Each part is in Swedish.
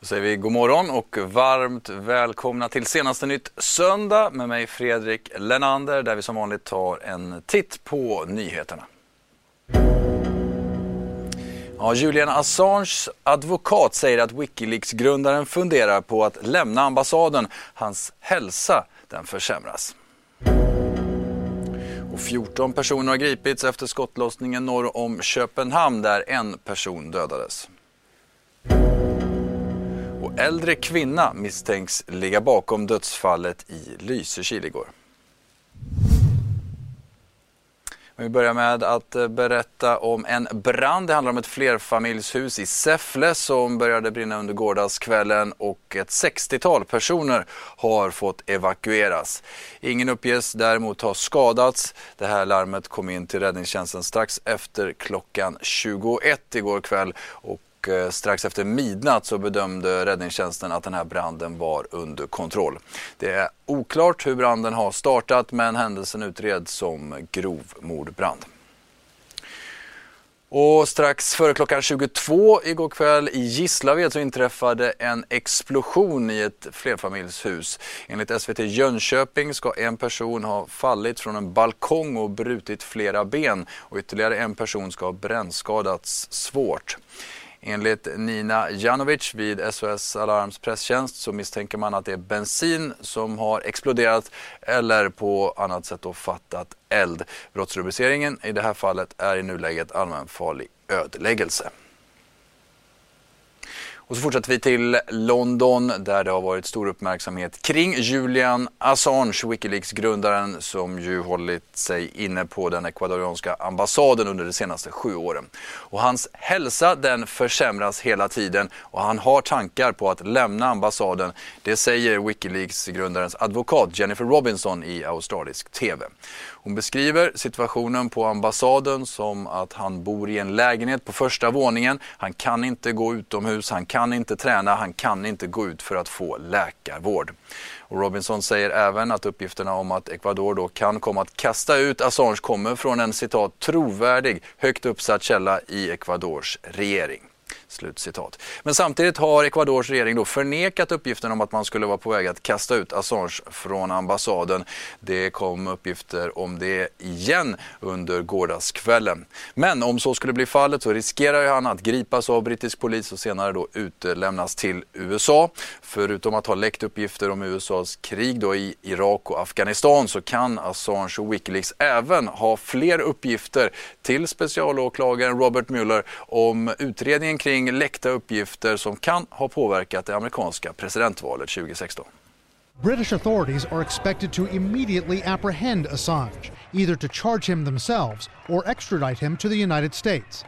Då säger vi god morgon och varmt välkomna till senaste nytt söndag med mig Fredrik Lennander där vi som vanligt tar en titt på nyheterna. Ja, Julian Assanges advokat säger att Wikileaks-grundaren funderar på att lämna ambassaden. Hans hälsa den försämras. Och 14 personer har gripits efter skottlossningen norr om Köpenhamn där en person dödades. Äldre kvinna misstänks ligga bakom dödsfallet i Lysekil igår. Vi börjar med att eh, berätta om en brand. Det handlar om ett flerfamiljshus i Säffle som började brinna under gårdagskvällen och ett 60-tal personer har fått evakueras. Ingen uppges däremot ha skadats. Det här larmet kom in till räddningstjänsten strax efter klockan 21 igår kväll och Eh, strax efter midnatt så bedömde räddningstjänsten att den här branden var under kontroll. Det är oklart hur branden har startat men händelsen utreds som grov mordbrand. Och strax före klockan 22 igår kväll i Gislaved så inträffade en explosion i ett flerfamiljshus. Enligt SVT Jönköping ska en person ha fallit från en balkong och brutit flera ben och ytterligare en person ska ha brännskadats svårt. Enligt Nina Janovic vid SOS Alarms presstjänst så misstänker man att det är bensin som har exploderat eller på annat sätt då fattat eld. Brottsrubriceringen i det här fallet är i nuläget allmänfarlig ödeläggelse. Och så fortsätter vi till London där det har varit stor uppmärksamhet kring Julian Assange, Wikileaks-grundaren som ju hållit sig inne på den ecuadorianska ambassaden under de senaste sju åren. Och hans hälsa den försämras hela tiden och han har tankar på att lämna ambassaden. Det säger Wikileaks-grundarens advokat Jennifer Robinson i australisk TV. Hon beskriver situationen på ambassaden som att han bor i en lägenhet på första våningen. Han kan inte gå utomhus, han kan inte träna, han kan inte gå ut för att få läkarvård. Och Robinson säger även att uppgifterna om att Ecuador då kan komma att kasta ut Assange kommer från en citat trovärdig, högt uppsatt källa i Ecuadors regering. Slutcitat. Men samtidigt har Ecuadors regering då förnekat uppgiften om att man skulle vara på väg att kasta ut Assange från ambassaden. Det kom uppgifter om det igen under gårdagskvällen. Men om så skulle bli fallet så riskerar han att gripas av brittisk polis och senare då utlämnas till USA. Förutom att ha läckt uppgifter om USAs krig då i Irak och Afghanistan så kan Assange och Wikileaks även ha fler uppgifter till specialåklagaren Robert Mueller om utredningen kring kring läckta uppgifter som kan ha påverkat det amerikanska presidentvalet 2016. British authorities are expected to immediately apprehend Assange, either to charge him themselves or extradite him to the United States.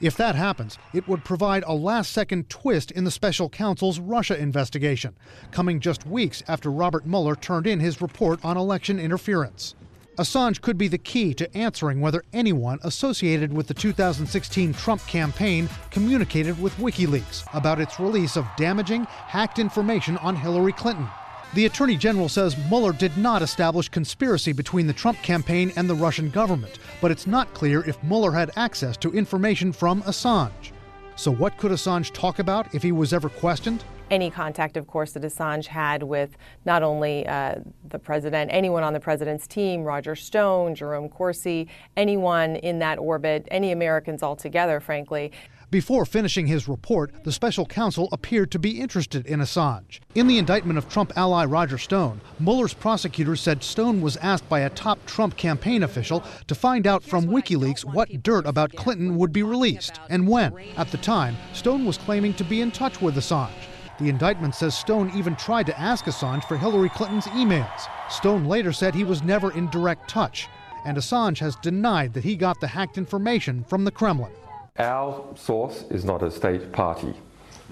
If that happens, it would provide a last second twist in the special counsel's Russia investigation, coming just weeks after Robert Mueller turned in his report on election interference. Assange could be the key to answering whether anyone associated with the 2016 Trump campaign communicated with WikiLeaks about its release of damaging, hacked information on Hillary Clinton. The Attorney General says Mueller did not establish conspiracy between the Trump campaign and the Russian government, but it's not clear if Mueller had access to information from Assange. So, what could Assange talk about if he was ever questioned? Any contact, of course, that Assange had with not only uh, the president, anyone on the president's team, Roger Stone, Jerome Corsi, anyone in that orbit, any Americans altogether, frankly. Before finishing his report, the special counsel appeared to be interested in Assange. In the indictment of Trump ally Roger Stone, Mueller's prosecutors said Stone was asked by a top Trump campaign official to find out from WikiLeaks what dirt about Clinton would be released and when. At the time, Stone was claiming to be in touch with Assange. The indictment says Stone even tried to ask Assange for Hillary Clinton's emails. Stone later said he was never in direct touch, and Assange has denied that he got the hacked information from the Kremlin. Our source is not a state party.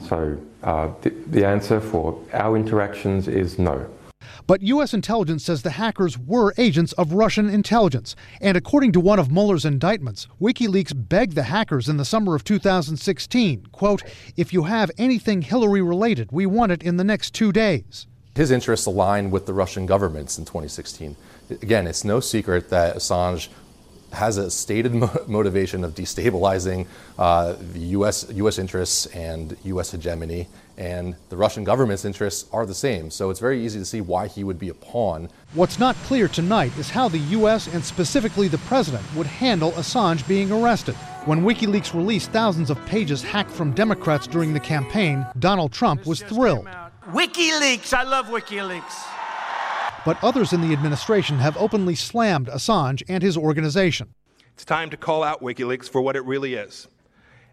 So uh, the, the answer for our interactions is no. But U.S. intelligence says the hackers were agents of Russian intelligence. And according to one of Mueller's indictments, WikiLeaks begged the hackers in the summer of 2016, quote, if you have anything Hillary related, we want it in the next two days. His interests align with the Russian government's in 2016. Again, it's no secret that Assange has a stated mo- motivation of destabilizing uh, the U.S. U.S. interests and U.S. hegemony, and the Russian government's interests are the same. So it's very easy to see why he would be a pawn. What's not clear tonight is how the U.S. and specifically the president would handle Assange being arrested. When WikiLeaks released thousands of pages hacked from Democrats during the campaign, Donald Trump was thrilled. WikiLeaks! I love WikiLeaks! But others in the administration have openly slammed Assange and his organization. It's time to call out WikiLeaks for what it really is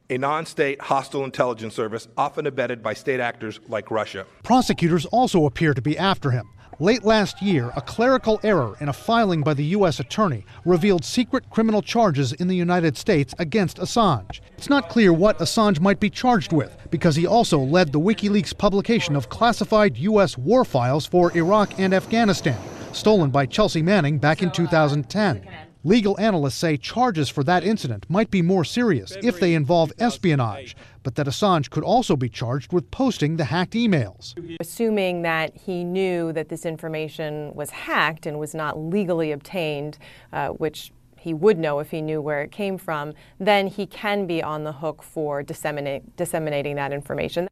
a non state hostile intelligence service, often abetted by state actors like Russia. Prosecutors also appear to be after him. Late last year, a clerical error in a filing by the U.S. Attorney revealed secret criminal charges in the United States against Assange. It's not clear what Assange might be charged with because he also led the WikiLeaks publication of classified U.S. war files for Iraq and Afghanistan, stolen by Chelsea Manning back in 2010. Legal analysts say charges for that incident might be more serious if they involve espionage, but that Assange could also be charged with posting the hacked emails. Assuming that he knew that this information was hacked and was not legally obtained, uh, which he would know if he knew where it came from, then he can be on the hook for disseminate, disseminating that information.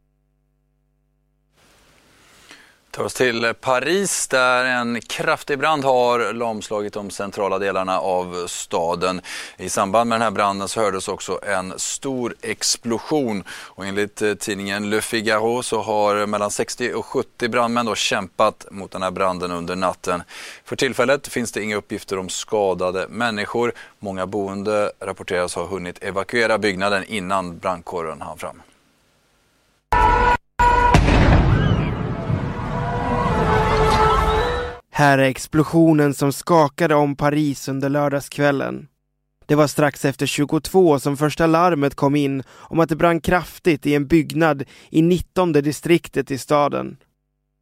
Tar oss till Paris där en kraftig brand har lamslagit de centrala delarna av staden. I samband med den här branden så hördes också en stor explosion och enligt eh, tidningen Le Figaro så har mellan 60 och 70 brandmän då kämpat mot den här branden under natten. För tillfället finns det inga uppgifter om skadade människor. Många boende rapporteras ha hunnit evakuera byggnaden innan brandkåren hann fram. Här är explosionen som skakade om Paris under lördagskvällen. Det var strax efter 22 som första larmet kom in om att det brann kraftigt i en byggnad i 19 distriktet i staden.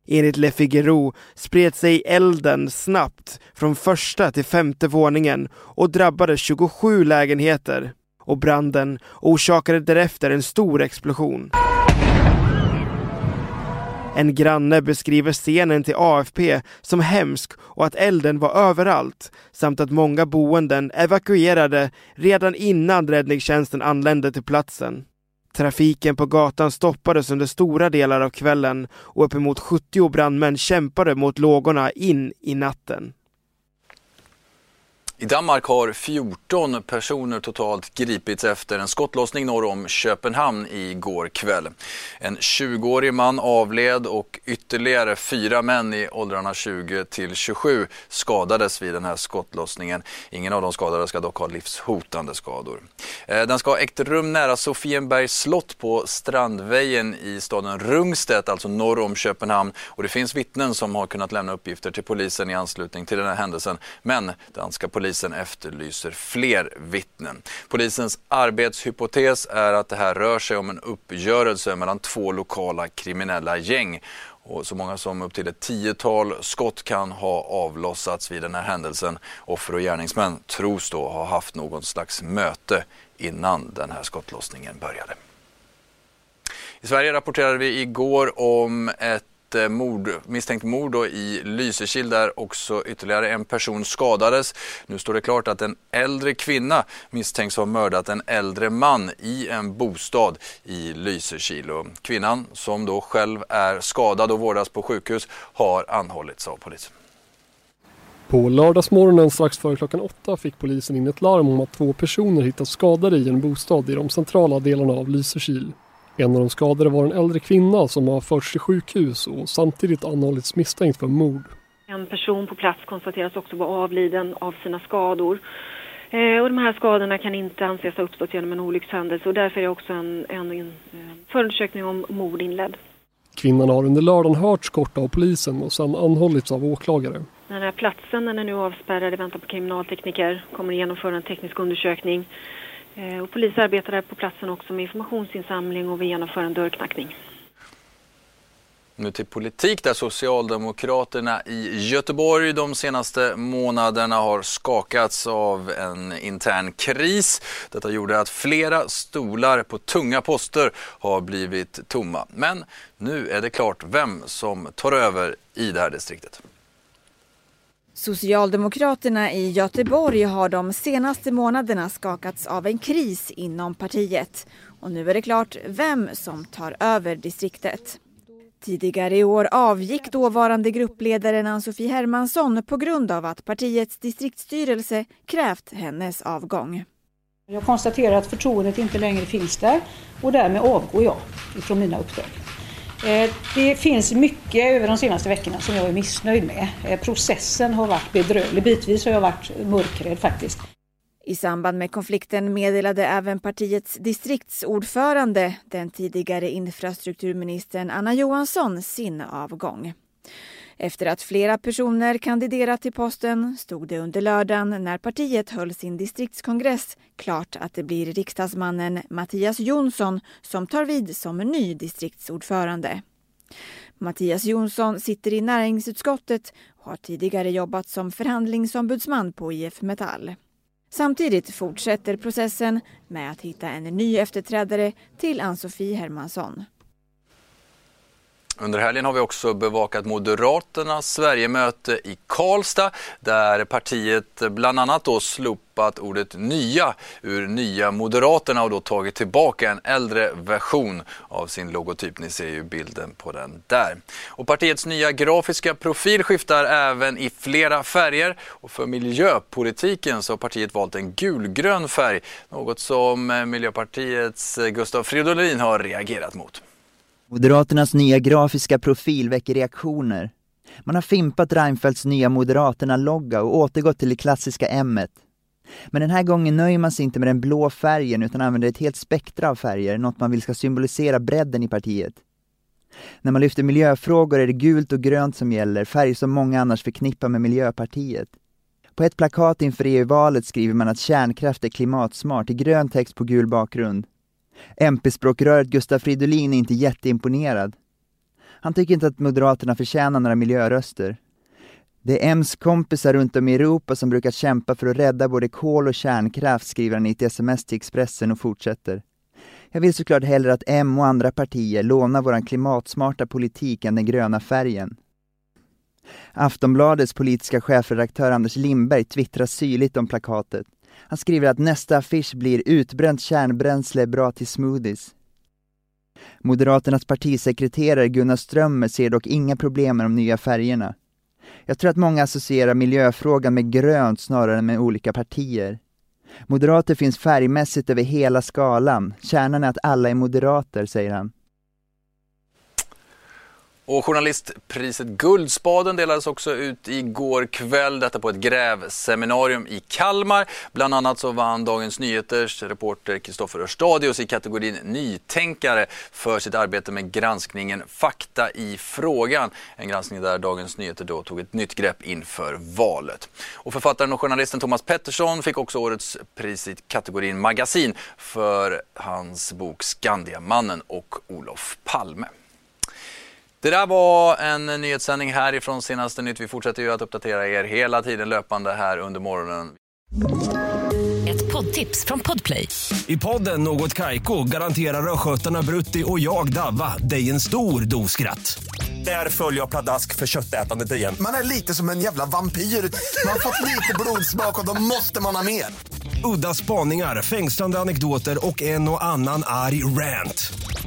Enligt Le Figaro spred sig elden snabbt från första till femte våningen och drabbade 27 lägenheter och branden orsakade därefter en stor explosion. En granne beskriver scenen till AFP som hemsk och att elden var överallt samt att många boenden evakuerade redan innan räddningstjänsten anlände till platsen. Trafiken på gatan stoppades under stora delar av kvällen och uppemot 70 brandmän kämpade mot lågorna in i natten. I Danmark har 14 personer totalt gripits efter en skottlossning norr om Köpenhamn igår kväll. En 20-årig man avled och ytterligare fyra män i åldrarna 20 till 27 skadades vid den här skottlossningen. Ingen av de skadade ska dock ha livshotande skador. Eh, den ska ha ägt rum nära Sofienbergs slott på Strandvägen i staden Rungstedt, alltså norr om Köpenhamn. Och det finns vittnen som har kunnat lämna uppgifter till polisen i anslutning till den här händelsen. Men danska polisen polisen efterlyser fler vittnen. Polisens arbetshypotes är att det här rör sig om en uppgörelse mellan två lokala kriminella gäng. Och så många som upp till ett tiotal skott kan ha avlossats vid den här händelsen. Offer och gärningsmän tros då ha haft någon slags möte innan den här skottlossningen började. I Sverige rapporterade vi igår om ett ett eh, mord, misstänkt mord i Lysekil där också ytterligare en person skadades. Nu står det klart att en äldre kvinna misstänks ha mördat en äldre man i en bostad i Lysekil. Och kvinnan som då själv är skadad och vårdas på sjukhus har anhållits av polisen. På lördagsmorgonen strax före klockan åtta fick polisen in ett larm om att två personer hittats skadade i en bostad i de centrala delarna av Lysekil. En av de skadade var en äldre kvinna som har förts till sjukhus och samtidigt anhållits misstänkt för mord. En person på plats konstateras också vara avliden av sina skador. Eh, och de här skadorna kan inte anses ha uppstått genom en olyckshändelse och därför är också en, en, en eh, förundersökning om mord inledd. Kvinnan har under lördagen hörts kort av polisen och sedan anhållits av åklagare. Den här platsen den är nu avspärrad i väntan på kriminaltekniker, kommer genomföra en teknisk undersökning. Eh, och polis arbetar där på platsen också med informationsinsamling och vi genomför en dörrknackning. Nu till politik där Socialdemokraterna i Göteborg de senaste månaderna har skakats av en intern kris. Detta gjorde att flera stolar på tunga poster har blivit tomma. Men nu är det klart vem som tar över i det här distriktet. Socialdemokraterna i Göteborg har de senaste månaderna skakats av en kris inom partiet. Och nu är det klart vem som tar över distriktet. Tidigare i år avgick dåvarande gruppledaren Ann-Sofie Hermansson på grund av att partiets distriktsstyrelse krävt hennes avgång. Jag konstaterar att förtroendet inte längre finns där och därmed avgår jag från mina uppdrag. Eh, det finns mycket över de senaste veckorna som jag är missnöjd med. Eh, processen har varit bedrövlig. Bitvis har jag varit mörkrädd faktiskt. I samband med konflikten meddelade även partiets distriktsordförande, den tidigare infrastrukturministern Anna Johansson, sin avgång. Efter att flera personer kandiderat till posten stod det under lördagen när partiet höll sin distriktskongress klart att det blir riksdagsmannen Mattias Jonsson som tar vid som ny distriktsordförande. Mattias Jonsson sitter i näringsutskottet och har tidigare jobbat som förhandlingsombudsman på IF Metall. Samtidigt fortsätter processen med att hitta en ny efterträdare till Ann-Sofie Hermansson. Under helgen har vi också bevakat Moderaternas Sverigemöte i Karlstad där partiet bland annat då slopat ordet nya ur Nya Moderaterna och då tagit tillbaka en äldre version av sin logotyp. Ni ser ju bilden på den där. Och partiets nya grafiska profil skiftar även i flera färger och för miljöpolitiken så har partiet valt en gulgrön färg. Något som Miljöpartiets Gustav Fridolin har reagerat mot. Moderaternas nya grafiska profil väcker reaktioner. Man har fimpat Reinfeldts nya Moderaterna-logga och återgått till det klassiska m -et. Men den här gången nöjer man sig inte med den blå färgen utan använder ett helt spektra av färger, något man vill ska symbolisera bredden i partiet. När man lyfter miljöfrågor är det gult och grönt som gäller, färger som många annars förknippar med Miljöpartiet. På ett plakat inför EU-valet skriver man att kärnkraft är klimatsmart i grön text på gul bakgrund. MP-språkröret Gustaf Fridolin är inte jätteimponerad. Han tycker inte att Moderaterna förtjänar några miljöröster. Det är M's kompisar runt om i Europa som brukar kämpa för att rädda både kol och kärnkraft, skriver han i ett sms till Expressen och fortsätter. Jag vill såklart hellre att M och andra partier lånar våran klimatsmarta politik än den gröna färgen. Aftonbladets politiska chefredaktör Anders Lindberg twittrar syrligt om plakatet. Han skriver att nästa affisch blir utbränt kärnbränsle bra till smoothies. Moderaternas partisekreterare Gunnar Strömmer ser dock inga problem med de nya färgerna. Jag tror att många associerar miljöfrågan med grönt snarare än med olika partier. Moderater finns färgmässigt över hela skalan. Kärnan är att alla är moderater, säger han. Och journalistpriset Guldspaden delades också ut igår kväll, detta på ett grävseminarium i Kalmar. Bland annat så vann Dagens Nyheters reporter Kristoffer Örstadius i kategorin Nytänkare för sitt arbete med granskningen Fakta i frågan. En granskning där Dagens Nyheter då tog ett nytt grepp inför valet. Och författaren och journalisten Thomas Pettersson fick också årets pris i kategorin Magasin för hans bok Skandiamannen och Olof Palme. Det där var en nyhetssändning härifrån Senaste Nytt. Vi fortsätter ju att uppdatera er hela tiden löpande här under morgonen. Ett poddtips från Podplay. I podden Något Kaiko garanterar östgötarna Brutti och jag, Davva, dig en stor dos skratt. Där följer jag pladask för köttätandet igen. Man är lite som en jävla vampyr. Man har fått lite blodsmak och då måste man ha mer. Udda spaningar, fängslande anekdoter och en och annan arg rant.